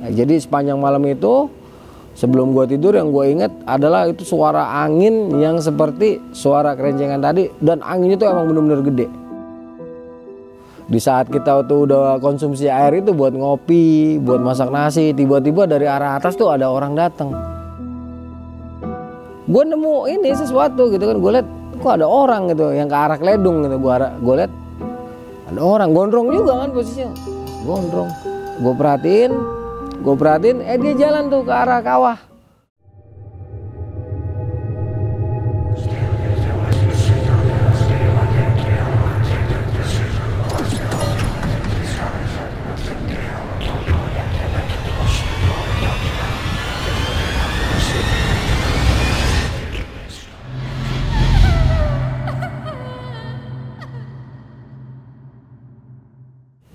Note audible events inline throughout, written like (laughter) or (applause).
Nah, jadi sepanjang malam itu sebelum gua tidur yang gua inget adalah itu suara angin yang seperti suara kerencengan tadi dan anginnya tuh emang bener-bener gede di saat kita tuh udah konsumsi air itu buat ngopi, buat masak nasi, tiba-tiba dari arah atas tuh ada orang datang. Gue nemu ini sesuatu gitu kan, gue liat kok ada orang gitu yang ke arah Kledung gitu, gue gue liat ada orang gondrong juga kan posisinya, gondrong. Gue perhatiin, gue perhatiin, eh dia jalan tuh ke arah kawah.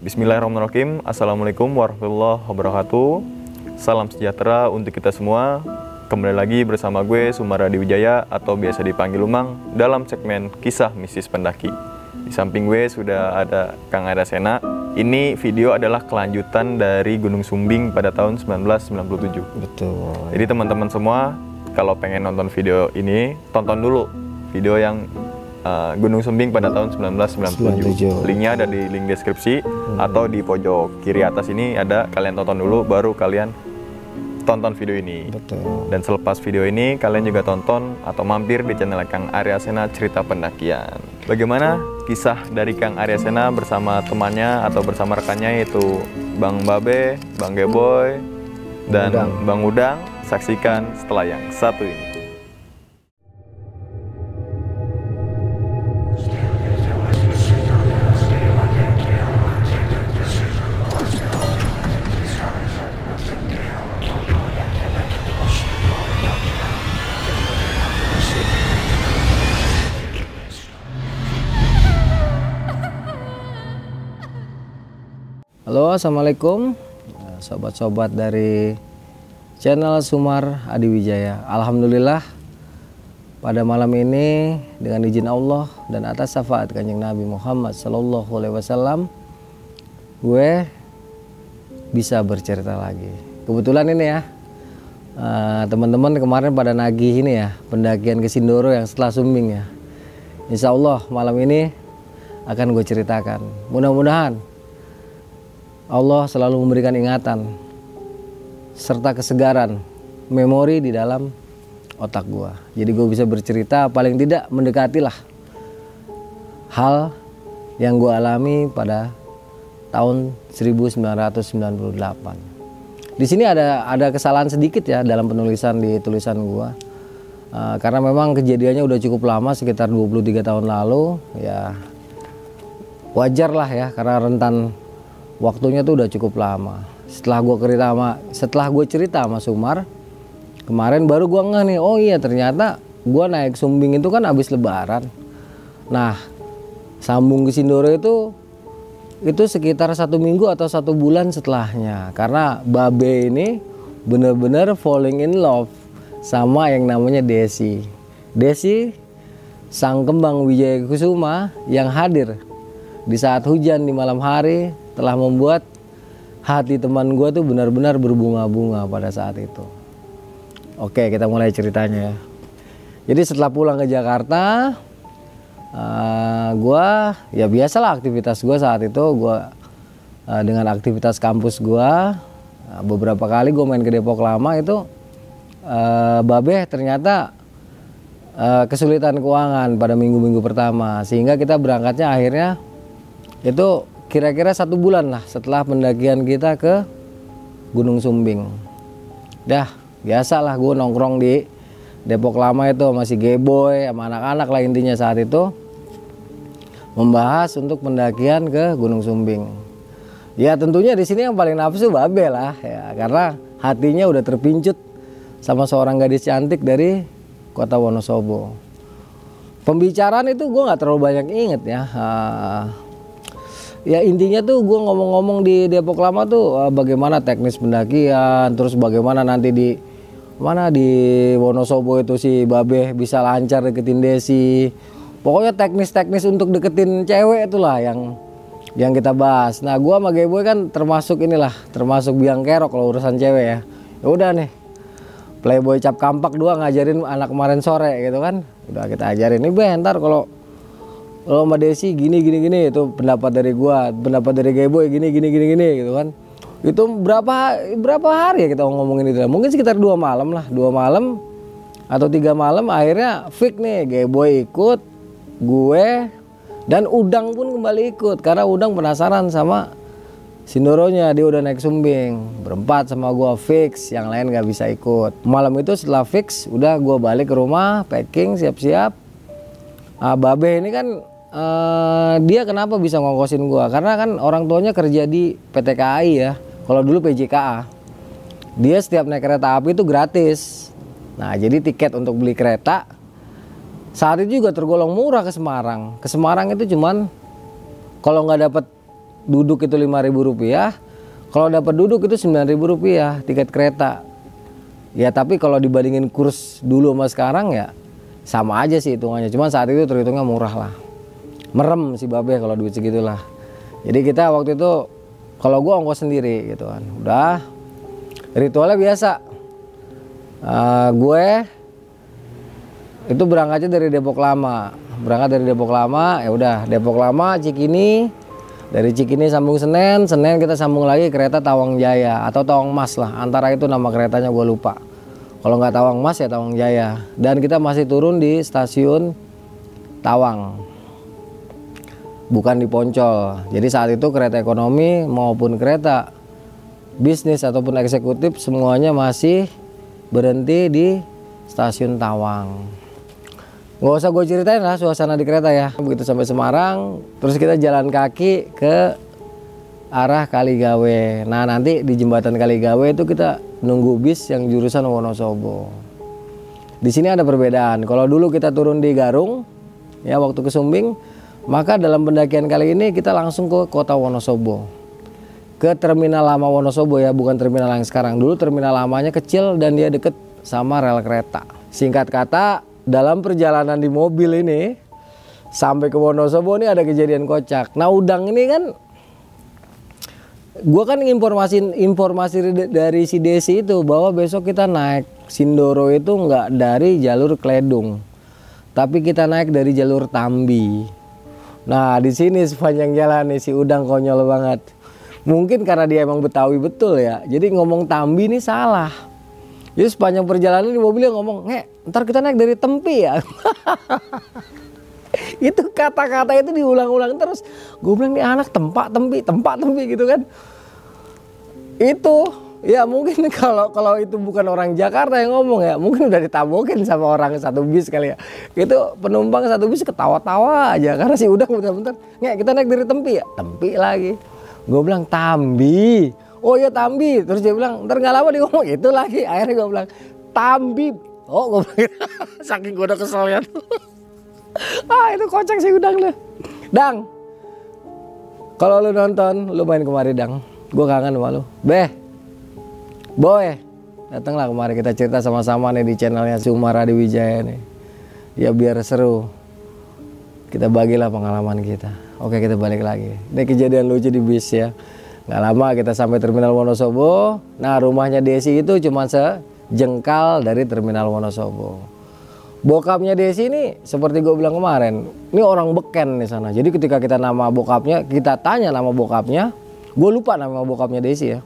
Bismillahirrahmanirrahim. Assalamualaikum warahmatullahi wabarakatuh. Salam sejahtera untuk kita semua. Kembali lagi bersama gue Sumaradi Wijaya atau biasa dipanggil Lumang dalam segmen kisah mistis pendaki. Di samping gue sudah ada Kang Ada Sena. Ini video adalah kelanjutan dari Gunung Sumbing pada tahun 1997 Betul. Jadi teman-teman semua kalau pengen nonton video ini tonton dulu video yang uh, Gunung Sumbing pada tahun 1997. 97. Linknya ada di link deskripsi atau di pojok kiri atas ini ada kalian tonton dulu baru kalian tonton video ini. Betul. Dan selepas video ini kalian juga tonton atau mampir di channel Kang Arya Sena Cerita Pendakian. Bagaimana kisah dari Kang Arya Sena bersama temannya atau bersama rekannya yaitu Bang Babe, Bang Geboy, dan Udang. Bang Udang. Saksikan setelah yang satu ini. Assalamualaikum, sobat-sobat dari channel Sumar Adi Wijaya. Alhamdulillah, pada malam ini dengan izin Allah dan atas syafaat kanjeng Nabi Muhammad Sallallahu Alaihi Wasallam, gue bisa bercerita lagi. Kebetulan ini ya, eh, teman-teman kemarin pada nagih ini ya, pendakian ke Sindoro yang setelah Sumbing ya. Insya Allah malam ini akan gue ceritakan. Mudah-mudahan Allah selalu memberikan ingatan serta kesegaran memori di dalam otak gua. Jadi gue bisa bercerita paling tidak mendekatilah hal yang gua alami pada tahun 1998. Di sini ada ada kesalahan sedikit ya dalam penulisan di tulisan gua. Eh, karena memang kejadiannya udah cukup lama sekitar 23 tahun lalu ya wajar lah ya karena rentan waktunya tuh udah cukup lama. Setelah gue cerita sama setelah gue cerita sama Sumar kemarin baru gue ngeh nih oh iya ternyata gue naik Sumbing itu kan habis Lebaran. Nah sambung ke Sindoro itu itu sekitar satu minggu atau satu bulan setelahnya. Karena Babe ini bener-bener falling in love sama yang namanya Desi. Desi sang kembang Wijaya Kusuma yang hadir di saat hujan di malam hari telah membuat hati teman gue tuh benar-benar berbunga-bunga pada saat itu. Oke, kita mulai ceritanya ya. Jadi setelah pulang ke Jakarta, eh, gua ya biasalah aktivitas gue saat itu gua eh, dengan aktivitas kampus gua eh, beberapa kali gue main ke Depok lama itu eh, Babe ternyata eh, kesulitan keuangan pada minggu-minggu pertama sehingga kita berangkatnya akhirnya itu kira-kira satu bulan lah setelah pendakian kita ke Gunung Sumbing. Dah biasa lah gue nongkrong di Depok lama itu masih geboy sama anak-anak lah intinya saat itu membahas untuk pendakian ke Gunung Sumbing. Ya tentunya di sini yang paling nafsu Babe lah ya karena hatinya udah terpincut sama seorang gadis cantik dari kota Wonosobo. Pembicaraan itu gue nggak terlalu banyak inget ya. Ah, ya intinya tuh gue ngomong-ngomong di Depok Lama tuh eh, bagaimana teknis pendakian, terus bagaimana nanti di mana di Wonosobo itu si Babe bisa lancar deketin Desi. Pokoknya teknis-teknis untuk deketin cewek itulah yang yang kita bahas. Nah, gua sama Gayboy kan termasuk inilah, termasuk biang kerok kalau urusan cewek ya. Ya udah nih. Playboy cap kampak dua ngajarin anak kemarin sore gitu kan. Udah kita ajarin nih bentar kalau kalau sama Desi gini gini gini itu pendapat dari gua, pendapat dari Gayboy gini gini gini gini gitu kan. Itu berapa berapa hari ya kita ngomongin itu? Mungkin sekitar dua malam lah, dua malam atau tiga malam akhirnya fix nih Gayboy ikut, gue dan Udang pun kembali ikut karena Udang penasaran sama Sindoronya dia udah naik sumbing berempat sama gua fix yang lain nggak bisa ikut malam itu setelah fix udah gua balik ke rumah packing siap-siap ah, Babe ini kan uh, dia kenapa bisa ngongkosin gua karena kan orang tuanya kerja di PT KAI ya kalau dulu PJKA dia setiap naik kereta api itu gratis nah jadi tiket untuk beli kereta saat itu juga tergolong murah ke Semarang. Ke Semarang itu cuman kalau nggak dapat duduk itu lima ribu rupiah, kalau dapat duduk itu sembilan ribu rupiah tiket kereta. Ya tapi kalau dibandingin kurs dulu sama sekarang ya sama aja sih hitungannya. Cuman saat itu terhitungnya murah lah. Merem si babe kalau duit segitulah. Jadi kita waktu itu kalau gua ongkos sendiri gitu kan. Udah ritualnya biasa. Uh, gue itu berangkatnya dari Depok Lama. Berangkat dari Depok Lama ya udah. Depok Lama Cikini dari Cikini sambung Senen. Senen kita sambung lagi kereta Tawang Jaya atau Tawang Mas lah. Antara itu nama keretanya gue lupa. Kalau nggak Tawang Mas ya Tawang Jaya. Dan kita masih turun di stasiun Tawang bukan di Poncol. Jadi saat itu kereta ekonomi maupun kereta bisnis ataupun eksekutif semuanya masih berhenti di stasiun Tawang. Nggak usah gue ceritain lah suasana di kereta ya. Begitu sampai Semarang terus kita jalan kaki ke arah Kaligawe. Nah nanti di jembatan Kaligawe itu kita nunggu bis yang jurusan Wonosobo. Di sini ada perbedaan. Kalau dulu kita turun di Garung ya waktu ke Sumbing maka dalam pendakian kali ini kita langsung ke kota Wonosobo ke terminal lama Wonosobo ya bukan terminal yang sekarang dulu terminal lamanya kecil dan dia deket sama rel kereta singkat kata dalam perjalanan di mobil ini sampai ke Wonosobo ini ada kejadian kocak. Nah udang ini kan gue kan informasi informasi dari si Desi itu bahwa besok kita naik Sindoro itu nggak dari jalur Kledung, tapi kita naik dari jalur Tambi. Nah di sini sepanjang jalan nih si udang konyol banget. Mungkin karena dia emang Betawi betul ya, jadi ngomong Tambi ini salah. Jadi sepanjang perjalanan di mobilnya ngomong, "Nge, ntar kita naik dari Tempi ya." (laughs) itu kata-kata itu diulang-ulang terus. Gue bilang, "Nih anak tempat Tempi, tempat Tempi gitu kan." Itu ya mungkin (laughs) kalau kalau itu bukan orang Jakarta yang ngomong ya, mungkin udah ditabokin sama orang satu bis kali ya. Itu penumpang satu bis ketawa-tawa aja karena sih udah bentar-bentar, "Nge, kita naik dari Tempi ya." Tempi lagi. Gue bilang, "Tambi." oh ya Tambi terus dia bilang ntar nggak lama dia ngomong itu lagi akhirnya gue bilang Tambi oh gue bilang (laughs) saking gue udah kesel ya (laughs) ah itu kocak sih udang deh dang kalau lu nonton lu main kemari dang gue kangen sama lu beh boy datanglah kemari kita cerita sama-sama nih di channelnya Sumar Adi Wijaya nih ya biar seru kita bagilah pengalaman kita oke kita balik lagi ini kejadian lucu di bis ya Nggak lama kita sampai terminal Wonosobo. Nah rumahnya Desi itu cuma sejengkal dari terminal Wonosobo. Bokapnya Desi ini seperti gue bilang kemarin, ini orang beken di sana. Jadi ketika kita nama bokapnya, kita tanya nama bokapnya, gue lupa nama bokapnya Desi ya.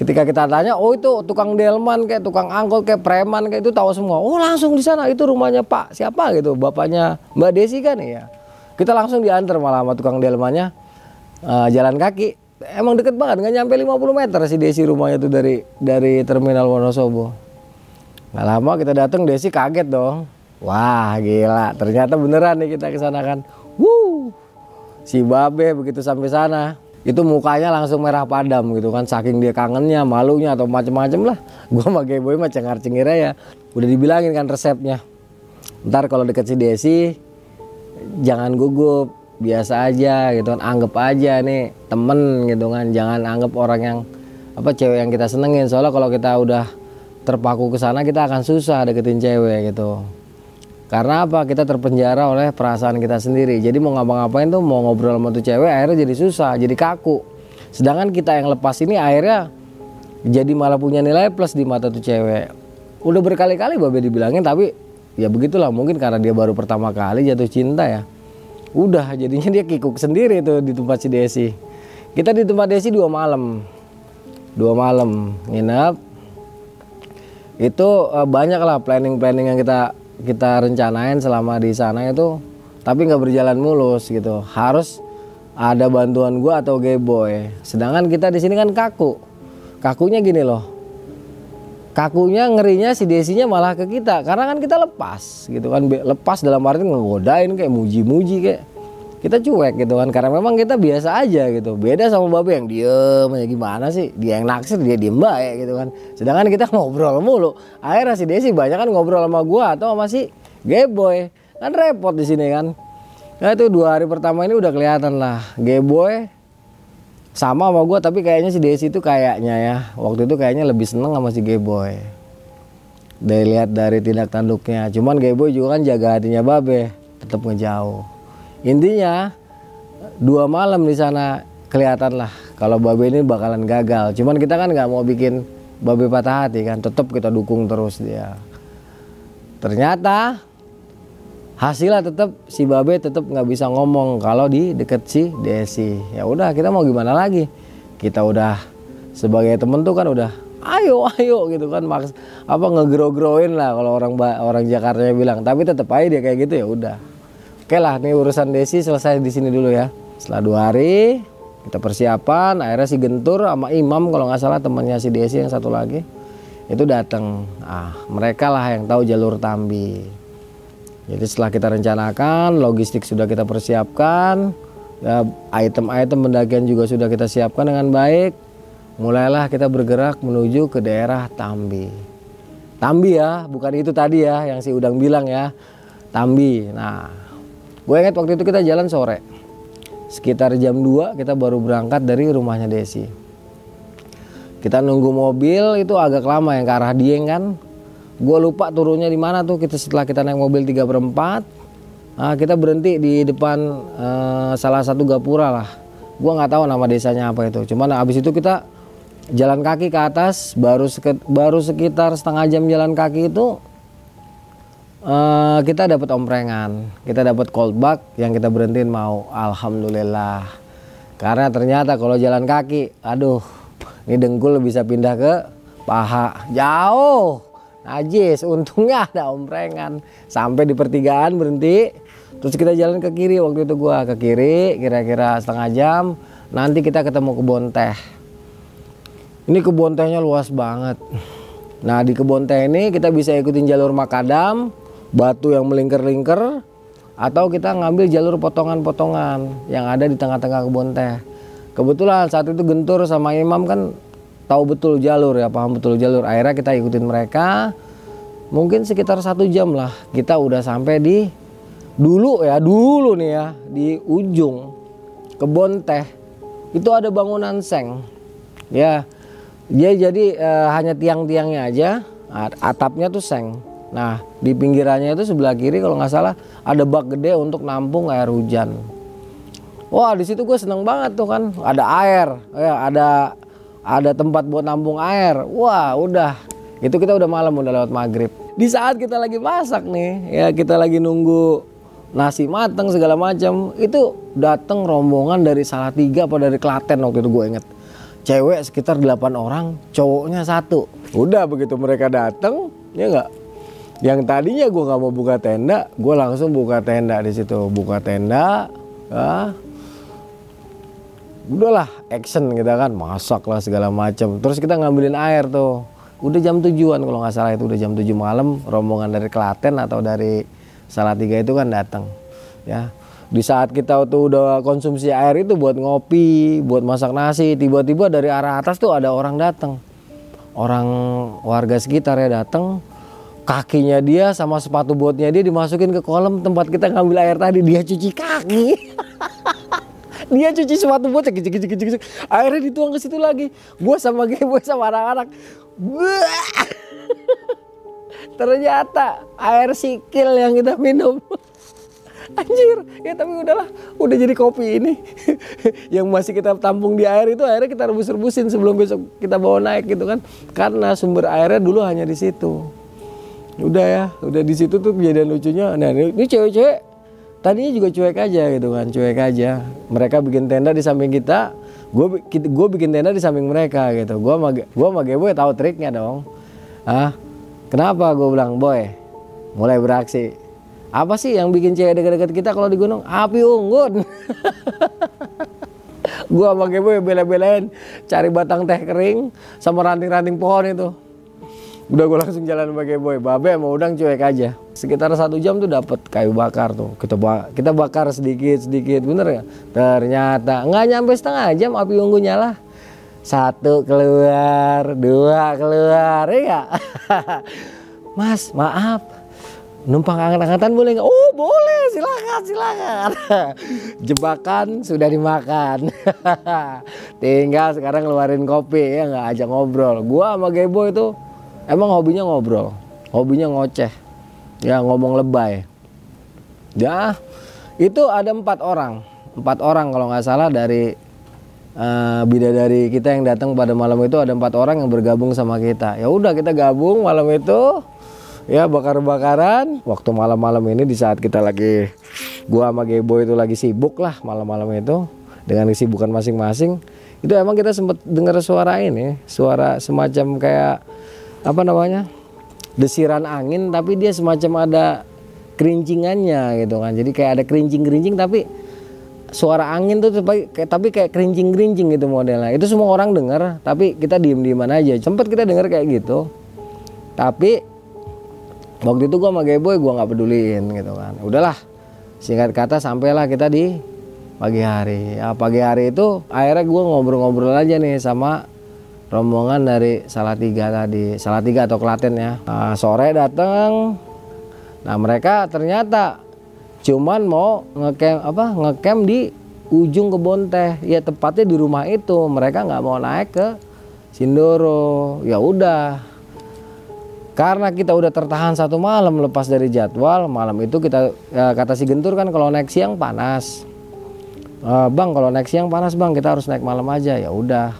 Ketika kita tanya, oh itu tukang delman kayak tukang angkot kayak preman kayak itu tahu semua. Oh langsung di sana itu rumahnya Pak siapa? Gitu, bapaknya Mbak Desi kan ya. Kita langsung diantar malah sama tukang delmannya uh, jalan kaki. Emang deket banget nggak nyampe 50 meter si Desi rumahnya tuh dari dari terminal Wonosobo. Nggak lama kita datang Desi kaget dong. Wah gila ternyata beneran nih kita ke sana kan. Wuh, si Babe begitu sampai sana itu mukanya langsung merah padam gitu kan saking dia kangennya malunya atau macem-macem lah. (laughs) Gua sama Boy mah cengar ya udah dibilangin kan resepnya. Ntar kalau deket si Desi jangan gugup biasa aja gitu kan anggap aja nih temen gitu kan. Jangan anggap orang yang apa cewek yang kita senengin. Soalnya kalau kita udah terpaku ke sana kita akan susah deketin cewek gitu karena apa? Kita terpenjara oleh perasaan kita sendiri. Jadi mau ngapa-ngapain tuh mau ngobrol sama tuh cewek akhirnya jadi susah jadi kaku. Sedangkan kita yang lepas ini akhirnya jadi malah punya nilai plus di mata tuh cewek. Udah berkali-kali babe dibilangin tapi ya begitulah mungkin karena dia baru pertama kali jatuh cinta ya. Udah jadinya dia kikuk sendiri tuh di tempat si Desi. Kita di tempat Desi dua malam. Dua malam nginep. Itu banyak lah planning-planning yang kita kita rencanain selama di sana itu tapi nggak berjalan mulus gitu. Harus ada bantuan gua atau gay boy. Sedangkan kita di sini kan kaku. Kakunya gini loh. Kakunya ngerinya si desinya malah ke kita. Karena kan kita lepas gitu kan. Lepas dalam arti ngegodain kayak muji-muji kayak kita cuek gitu kan karena memang kita biasa aja gitu. Beda sama babe yang diem ya gimana sih? Dia yang naksir dia diem baik gitu kan. Sedangkan kita (laughs) ngobrol mulu. Akhirnya si Desi banyak kan ngobrol sama gua atau sama si boy kan repot di sini kan. Nah itu dua hari pertama ini udah kelihatan lah. Gay boy sama sama gua tapi kayaknya si Desi itu kayaknya ya waktu itu kayaknya lebih seneng sama si gay boy dari lihat dari tindak tanduknya cuman gay boy juga kan jaga hatinya babe tetap ngejauh intinya dua malam di sana kelihatan lah kalau babe ini bakalan gagal. Cuman kita kan nggak mau bikin babe patah hati kan tetap kita dukung terus dia. Ternyata hasilnya tetap si babe tetap nggak bisa ngomong kalau di deket si Desi. Ya udah kita mau gimana lagi? Kita udah sebagai temen tuh kan udah ayo ayo gitu kan maks apa ngegro-groin lah kalau orang orang Jakarta bilang. Tapi tetap aja dia kayak gitu ya udah Oke lah, nih urusan Desi selesai di sini dulu ya. Setelah dua hari kita persiapan, akhirnya si Gentur sama Imam kalau nggak salah temannya si Desi yang satu lagi itu datang. Ah, mereka lah yang tahu jalur Tambi. Jadi setelah kita rencanakan, logistik sudah kita persiapkan, ya, item-item pendakian juga sudah kita siapkan dengan baik. Mulailah kita bergerak menuju ke daerah Tambi. Tambi ya, bukan itu tadi ya yang si Udang bilang ya. Tambi. Nah, gue ingat waktu itu kita jalan sore. Sekitar jam 2 kita baru berangkat dari rumahnya Desi. Kita nunggu mobil itu agak lama yang ke arah Dieng kan. Gue lupa turunnya di mana tuh kita setelah kita naik mobil 3 per 4 nah, kita berhenti di depan uh, salah satu gapura lah. Gue nggak tahu nama desanya apa itu. Cuman abis itu kita jalan kaki ke atas baru baru sekitar setengah jam jalan kaki itu Uh, kita dapat omprengan, kita dapat cold bug yang kita berhentiin mau. Alhamdulillah. Karena ternyata kalau jalan kaki, aduh, ini dengkul bisa pindah ke paha. Jauh. Najis, untungnya ada omprengan. Sampai di pertigaan berhenti. Terus kita jalan ke kiri waktu itu gua ke kiri kira-kira setengah jam. Nanti kita ketemu kebun teh. Ini kebun tehnya luas banget. Nah di kebun teh ini kita bisa ikutin jalur makadam batu yang melingkar-lingkar atau kita ngambil jalur potongan-potongan yang ada di tengah-tengah kebun teh. Kebetulan saat itu Gentur sama Imam kan tahu betul jalur ya, paham betul jalur. Akhirnya kita ikutin mereka. Mungkin sekitar satu jam lah kita udah sampai di dulu ya, dulu nih ya di ujung kebun teh itu ada bangunan seng. Ya, dia jadi eh, hanya tiang-tiangnya aja, atapnya tuh seng. Nah di pinggirannya itu sebelah kiri kalau nggak salah ada bak gede untuk nampung air hujan. Wah di situ gue seneng banget tuh kan ada air, ya ada ada tempat buat nampung air. Wah udah itu kita udah malam udah lewat maghrib. Di saat kita lagi masak nih ya kita lagi nunggu nasi mateng segala macam itu datang rombongan dari salah tiga apa dari Klaten waktu itu gue inget cewek sekitar 8 orang cowoknya satu udah begitu mereka datang ya nggak yang tadinya gue nggak mau buka tenda gue langsung buka tenda di situ. Buka tenda ah udahlah action kita kan masak lah segala macam terus kita ngambilin air tuh. Udah jam tujuan kalau nggak salah itu udah jam tujuh malam. Rombongan dari Klaten atau dari Salatiga itu kan datang ya. Di saat kita tuh udah konsumsi air itu buat ngopi buat masak nasi tiba-tiba dari arah atas tuh ada orang datang orang warga sekitar ya datang kakinya dia sama sepatu botnya dia dimasukin ke kolam tempat kita ngambil air tadi. Dia cuci kaki. (laughs) Dia cuci sepatu bot cek cek cek cek airnya dituang ke situ lagi. Gue sama gue sama anak-anak. (laughs) Ternyata air sikil yang kita minum. (laughs) Anjir ya tapi udahlah. Udah jadi kopi ini. Yang masih kita tampung di air itu airnya kita rebus-rebusin sebelum besok kita bawa naik gitu kan. Karena sumber airnya dulu hanya di situ udah ya udah di situ tuh kejadian lucunya nah ini cewek-cewek. Tadinya juga cuek aja gitu kan cuek aja. Mereka bikin tenda di samping kita gue gue bikin tenda di samping mereka gitu. Gue sama gue sama gue tahu triknya dong. Ah kenapa? Gue bilang boy mulai beraksi. Apa sih yang bikin cewek dekat-dekat kita kalau di gunung? Api unggun. (laughs) gua sama gue bela-belain cari batang teh kering sama ranting-ranting pohon itu. Udah gue langsung jalan pakai boy, babe mau udang cuek aja. Sekitar satu jam tuh dapat kayu bakar tuh. Kita ba kita bakar sedikit sedikit, bener ya? Ternyata nggak nyampe setengah jam api unggun nyala. Satu keluar, dua keluar, ya (laughs) Mas, maaf, numpang angkat-angkatan boleh nggak? Oh boleh, silakan, silakan. (laughs) Jebakan sudah dimakan. (laughs) Tinggal sekarang ngeluarin kopi ya nggak ajak ngobrol. Gua sama Gebo itu emang hobinya ngobrol, hobinya ngoceh, ya ngomong lebay. Ya itu ada empat orang, empat orang kalau nggak salah dari uh, bidadari kita yang datang pada malam itu ada empat orang yang bergabung sama kita. Ya udah kita gabung malam itu ya bakar-bakaran waktu malam-malam ini di saat kita lagi gua sama Gebo itu lagi sibuk lah malam-malam itu dengan kesibukan masing-masing itu emang kita sempat dengar suara ini suara semacam kayak apa namanya? Desiran angin tapi dia semacam ada kerincingannya gitu kan. Jadi kayak ada kerincing-kerincing tapi suara angin tuh tapi kayak tapi kayak kerincing-kerincing gitu modelnya. Itu semua orang dengar tapi kita diem-dieman aja. Sempat kita dengar kayak gitu. Tapi waktu itu gue sama Geboy gue nggak peduliin gitu kan. Udahlah singkat kata sampailah kita di pagi hari. Ya pagi hari itu akhirnya gue ngobrol-ngobrol aja nih sama rombongan dari Salatiga tadi. Salatiga atau Klaten ya. Nah, sore datang nah mereka ternyata cuman mau ngecamp apa ngecamp di ujung kebun teh. Ya tepatnya di rumah itu. Mereka nggak mau naik ke Sindoro. Ya udah. Karena kita udah tertahan satu malam lepas dari jadwal malam itu kita ya, kata si Gentur kan kalau naik siang panas. E, bang kalau naik siang panas bang kita harus naik malam aja. Ya udah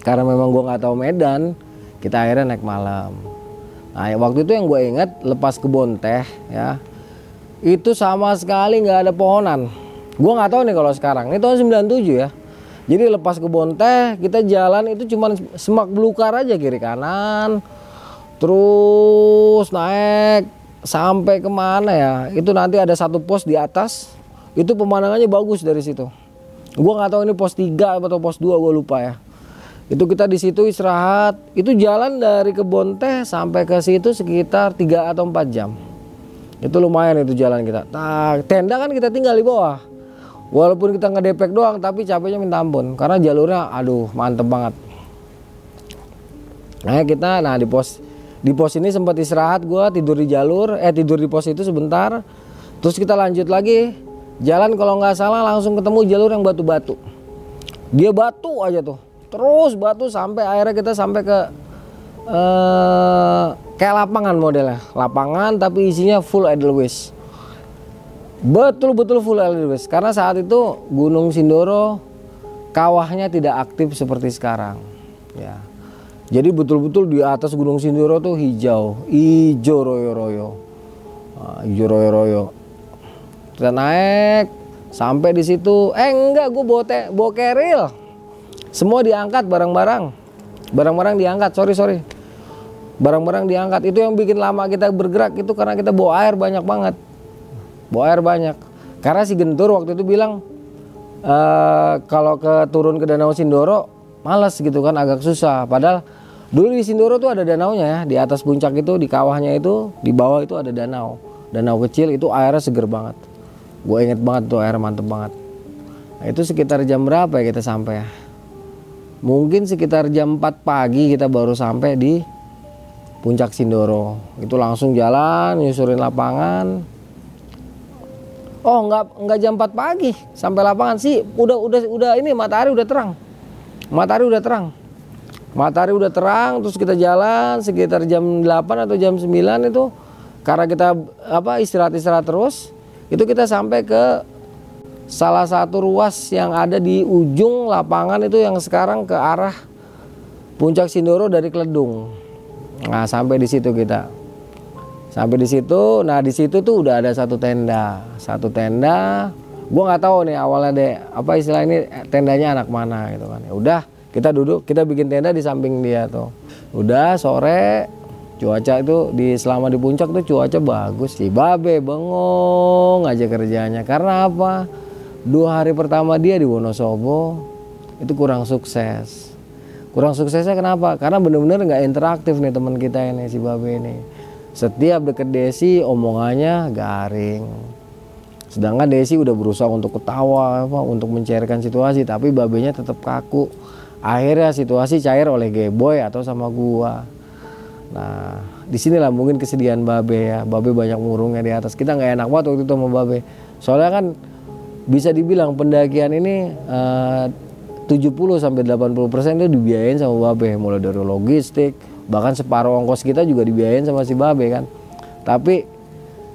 karena memang gue nggak tahu Medan kita akhirnya naik malam. Nah ya, waktu itu yang gue ingat lepas kebun teh ya itu sama sekali nggak ada pohonan. Gue nggak tahu nih kalau sekarang ini tahun 97 ya. Jadi lepas kebun teh kita jalan itu cuma semak belukar aja kiri kanan terus naik sampai ke mana ya. Itu nanti ada satu pos di atas itu pemandangannya bagus dari situ. Gua nggak tahu ini pos 3 atau pos 2 gua lupa ya itu kita di situ istirahat. Itu jalan dari kebun teh sampai ke situ sekitar 3 atau 4 jam. Itu lumayan itu jalan kita. Nah, tenda kan kita tinggal di bawah. Walaupun kita ngedepek doang tapi capeknya minta ampun. Karena jalurnya aduh mantep banget. Nah kita nah di pos di pos ini sempat istirahat gue tidur di jalur eh tidur di pos itu sebentar. Terus kita lanjut lagi. Jalan kalau nggak salah langsung ketemu jalur yang batu-batu. Dia batu aja tuh terus batu sampai akhirnya kita sampai ke eh, kayak lapangan modelnya lapangan tapi isinya full edelweiss betul-betul full edelweiss karena saat itu Gunung Sindoro kawahnya tidak aktif seperti sekarang ya jadi betul-betul di atas Gunung Sindoro tuh hijau, hijau royo-royo. Nah, hijau royo-royo. Kita naik sampai di situ. Eh enggak, gue bawa keril. Semua diangkat barang-barang. Barang-barang diangkat, sorry sorry. Barang-barang diangkat. Itu yang bikin lama kita bergerak itu karena kita bawa air banyak banget. Bawa air banyak. Karena si Gentur waktu itu bilang e, kalau ke turun ke Danau Sindoro males gitu kan agak susah. Padahal Dulu di Sindoro tuh ada danaunya ya, di atas puncak itu, di kawahnya itu, di bawah itu ada danau. Danau kecil itu airnya seger banget. Gue inget banget tuh air mantep banget. Nah, itu sekitar jam berapa ya kita sampai ya? Mungkin sekitar jam 4 pagi kita baru sampai di puncak Sindoro. Itu langsung jalan, nyusurin lapangan. Oh nggak nggak jam 4 pagi sampai lapangan sih udah udah udah ini matahari udah terang matahari udah terang matahari udah terang terus kita jalan sekitar jam 8 atau jam 9 itu karena kita apa istirahat-istirahat terus itu kita sampai ke salah satu ruas yang ada di ujung lapangan itu yang sekarang ke arah puncak Sindoro dari Kledung. Nah, sampai di situ kita. Sampai di situ, nah di situ tuh udah ada satu tenda, satu tenda. Gua nggak tahu nih awalnya deh apa istilah ini tendanya anak mana gitu kan. Ya udah, kita duduk, kita bikin tenda di samping dia tuh. Udah sore cuaca itu di selama di puncak tuh cuaca bagus sih. Babe bengong aja kerjanya. Karena apa? Dua hari pertama dia di Wonosobo itu kurang sukses. Kurang suksesnya kenapa? Karena bener-bener nggak interaktif nih teman kita ini si Babe ini setiap deket Desi omongannya garing. Sedangkan Desi udah berusaha untuk ketawa, apa, untuk mencairkan situasi, tapi babenya tetap kaku. Akhirnya situasi cair oleh Geboy atau sama gua. Nah, di sinilah mungkin kesedihan Babe ya. Babe banyak murungnya di atas. Kita nggak enak banget waktu itu sama Babe. Soalnya kan bisa dibilang pendakian ini eh, 70 sampai 80 persen itu dibiayain sama Babe, mulai dari logistik, bahkan separuh ongkos kita juga dibiayain sama si Babe kan? Tapi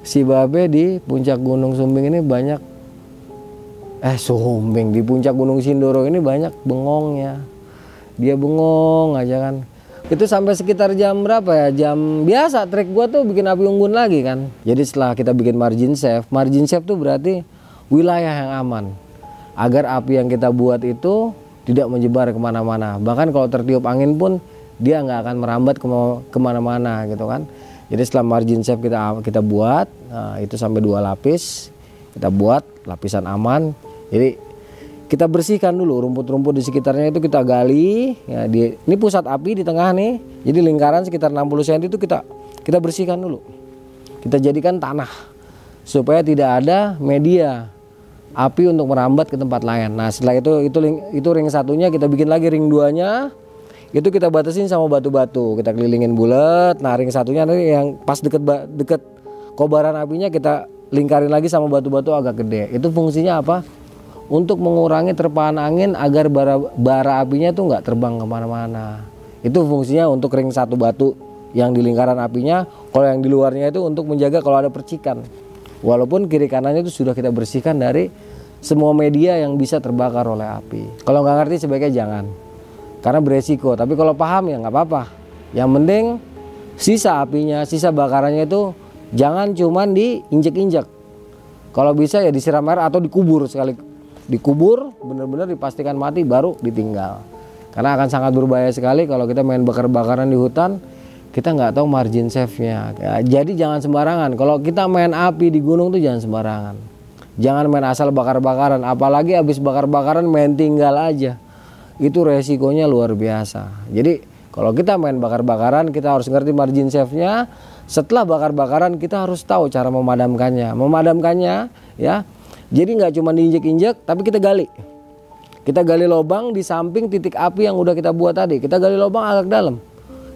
si Babe di puncak Gunung Sumbing ini banyak eh Sumbing di puncak Gunung Sindoro ini banyak bengongnya. Dia bengong aja kan? Itu sampai sekitar jam berapa ya? Jam biasa trek gua tuh bikin api unggun lagi kan? Jadi setelah kita bikin margin safe margin safe tuh berarti wilayah yang aman. Agar api yang kita buat itu tidak menyebar ke mana-mana. Bahkan kalau tertiup angin pun dia nggak akan merambat ke mana-mana gitu kan. Jadi setelah margin safe kita kita buat nah, itu sampai dua lapis kita buat lapisan aman. Jadi kita bersihkan dulu rumput-rumput di sekitarnya itu kita gali ya di ini pusat api di tengah nih. Jadi lingkaran sekitar 60 cm itu kita kita bersihkan dulu. Kita jadikan tanah supaya tidak ada media api untuk merambat ke tempat lain. Nah setelah itu itu itu ring satunya kita bikin lagi ring duanya. Itu kita batasin sama batu-batu. Kita kelilingin bulat. Nah ring satunya nanti yang pas deket deket kobaran apinya kita lingkarin lagi sama batu-batu agak gede. Itu fungsinya apa? Untuk mengurangi terpaan angin agar bara, bara apinya tuh nggak terbang ke mana-mana. Itu fungsinya untuk ring satu batu yang di lingkaran apinya. Kalau yang di luarnya itu untuk menjaga kalau ada percikan walaupun kiri kanannya itu sudah kita bersihkan dari semua media yang bisa terbakar oleh api. Kalau nggak ngerti sebaiknya jangan. Karena beresiko. Tapi kalau paham ya nggak apa-apa. Yang penting sisa apinya sisa bakarannya itu jangan cuman diinjek-injek. Kalau bisa ya disiram air atau dikubur sekali. Dikubur benar-benar dipastikan mati baru ditinggal. Karena akan sangat berbahaya sekali kalau kita main bakar-bakaran di hutan kita nggak tahu margin safe-nya ya, jadi jangan sembarangan kalau kita main api di gunung tuh jangan sembarangan jangan main asal bakar-bakaran apalagi habis bakar-bakaran main tinggal aja itu resikonya luar biasa. Jadi kalau kita main bakar-bakaran kita harus ngerti margin safe-nya. Setelah bakar-bakaran kita harus tahu cara memadamkannya. Memadamkannya ya. Jadi nggak cuma diinjek-injek tapi kita gali. Kita gali lubang di samping titik api yang udah kita buat tadi. Kita gali lubang agak dalam.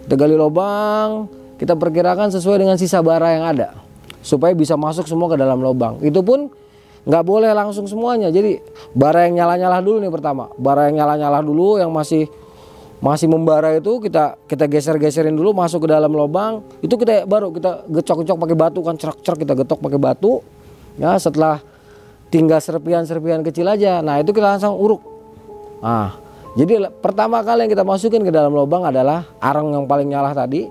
Kita gali lubang, kita perkirakan sesuai dengan sisa bara yang ada supaya bisa masuk semua ke dalam lubang. Itu pun nggak boleh langsung semuanya. Jadi bara yang nyala-nyala dulu nih pertama. Bara yang nyala-nyala dulu yang masih masih membara itu kita kita geser-geserin dulu masuk ke dalam lubang. Itu kita baru kita gecok-gecok pakai batu kan cerak-cerak kita getok pakai batu. Ya setelah tinggal serpian-serpian kecil aja. Nah itu kita langsung uruk. Nah jadi pertama kali yang kita masukin ke dalam lubang adalah arang yang paling nyala tadi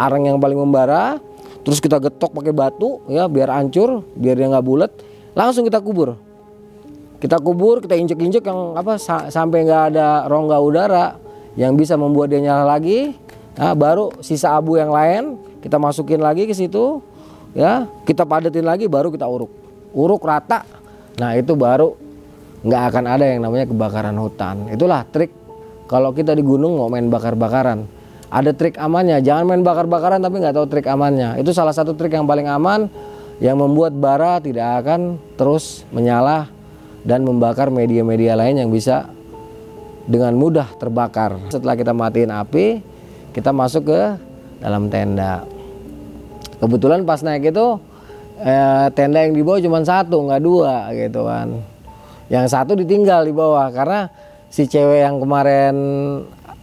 arang yang paling membara terus kita getok pakai batu ya biar hancur biar dia nggak bulat langsung kita kubur. Kita kubur kita injek-injek yang apa sa sampai nggak ada rongga udara yang bisa membuat dia nyala lagi. Nah, baru sisa abu yang lain kita masukin lagi ke situ ya kita padetin lagi baru kita uruk. Uruk rata. Nah itu baru nggak akan ada yang namanya kebakaran hutan itulah trik kalau kita di gunung mau main bakar-bakaran ada trik amannya jangan main bakar-bakaran tapi nggak tahu trik amannya itu salah satu trik yang paling aman yang membuat bara tidak akan terus menyala dan membakar media-media lain yang bisa dengan mudah terbakar. Setelah kita matiin api, kita masuk ke dalam tenda. Kebetulan pas naik itu eh, tenda yang di bawah cuma satu, nggak dua gitu kan. Yang satu ditinggal di bawah. Karena si cewek yang kemarin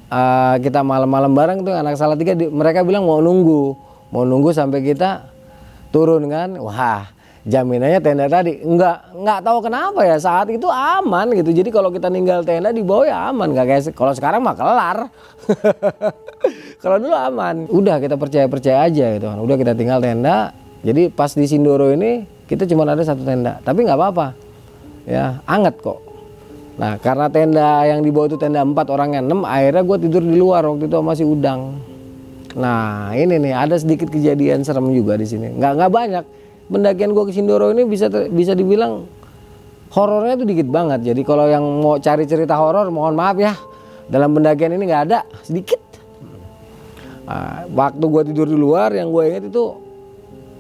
uh, kita malam-malam bareng tuh anak salah tiga mereka bilang mau nunggu. Mau nunggu sampai kita turun kan. Wah jaminannya tenda tadi. Nggak nggak tahu kenapa ya. Saat itu aman gitu. Jadi kalau kita ninggal tenda di bawah ya aman. Nggak kayak kalau sekarang mah kelar. (laughs) Kalau dulu aman. Udah kita percaya percaya aja gitu kan. Udah kita tinggal tenda. Jadi pas di Sindoro ini kita cuma ada satu tenda. Tapi nggak apa-apa ya anget kok nah karena tenda yang di bawah itu tenda empat orangnya enam akhirnya gue tidur di luar waktu itu masih udang nah ini nih ada sedikit kejadian serem juga di sini nggak nggak banyak pendakian gue ke Sindoro ini bisa bisa dibilang horornya tuh dikit banget. Jadi kalau yang mau cari cerita horor, mohon maaf ya, dalam pendakian ini nggak ada sedikit. Nah, waktu gue tidur di luar, yang gue ingat itu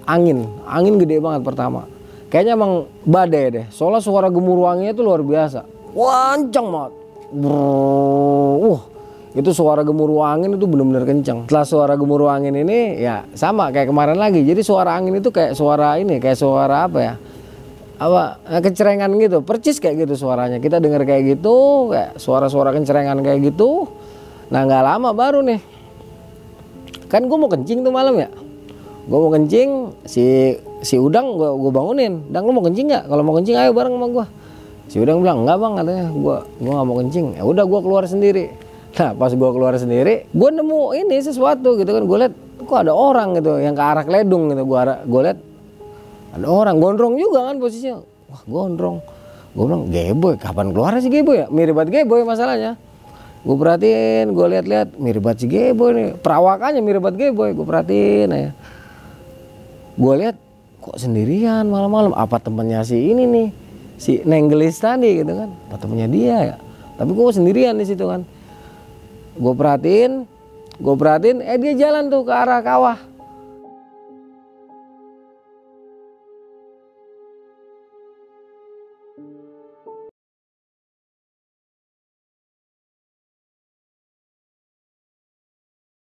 angin, angin gede banget pertama. Kayaknya emang badai deh. Soalnya suara gemuruh anginnya tuh luar biasa. Wancang banget. Uh, itu suara gemuruh angin itu benar-benar kencang. Setelah suara gemuruh angin ini ya sama kayak kemarin lagi. Jadi suara angin itu kayak suara ini, kayak suara apa ya? Apa eh, kecerengan gitu, percis kayak gitu suaranya. Kita dengar kayak gitu, kayak suara-suara kecerengan kayak gitu. Nah nggak lama baru nih. Kan gue mau kencing tuh malam ya. Gue mau kencing, si si udang gue gue bangunin. Udang lu mau kencing nggak? Kalau mau kencing ayo bareng sama gue. Si udang bilang enggak bang katanya, gue gue nggak mau kencing. Ya udah gue keluar sendiri Nah pas gue keluar sendiri, gue nemu ini sesuatu gitu kan. Gue liat kok ada orang gitu yang ke arah Kledung gitu. Gue gue liat ada orang gondrong juga kan posisinya. Wah gondrong. Gue bilang geboy, kapan keluar sih geboy ya? Mirip banget geboy masalahnya. Gue perhatiin, gue liat-liat mirip banget si geboy nih. Perawakannya mirip banget geboy. Gue perhatiin ya. Gue liat kok sendirian malam-malam. Apa temennya si ini nih? Si Nenggelis tadi gitu kan. Apa temennya dia ya? Tapi gue sendirian di situ kan gue perhatiin gue perhatiin eh dia jalan tuh ke arah kawah